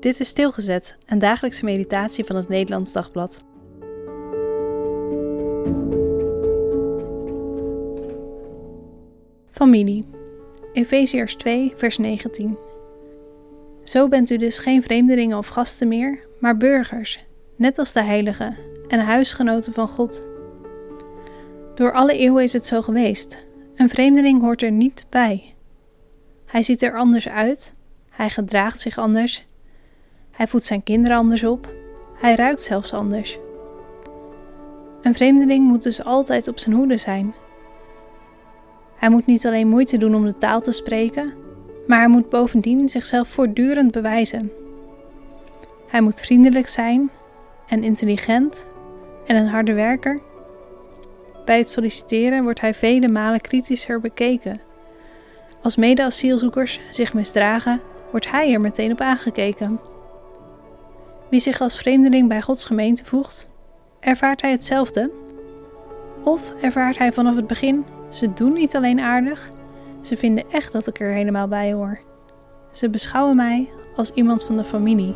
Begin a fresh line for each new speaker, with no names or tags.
Dit is Stilgezet, een dagelijkse meditatie van het Nederlands Dagblad. Familie. Efeziërs 2, vers 19. Zo bent u dus geen vreemdelingen of gasten meer, maar burgers, net als de heiligen en huisgenoten van God. Door alle eeuwen is het zo geweest. Een vreemdeling hoort er niet bij. Hij ziet er anders uit, hij gedraagt zich anders, hij voedt zijn kinderen anders op, hij ruikt zelfs anders. Een vreemdeling moet dus altijd op zijn hoede zijn. Hij moet niet alleen moeite doen om de taal te spreken, maar hij moet bovendien zichzelf voortdurend bewijzen. Hij moet vriendelijk zijn en intelligent en een harde werker. Bij het solliciteren wordt hij vele malen kritischer bekeken. Als mede-asielzoekers zich misdragen, wordt hij er meteen op aangekeken. Wie zich als vreemdeling bij Gods gemeente voegt, ervaart hij hetzelfde? Of ervaart hij vanaf het begin, ze doen niet alleen aardig, ze vinden echt dat ik er helemaal bij hoor. Ze beschouwen mij als iemand van de familie.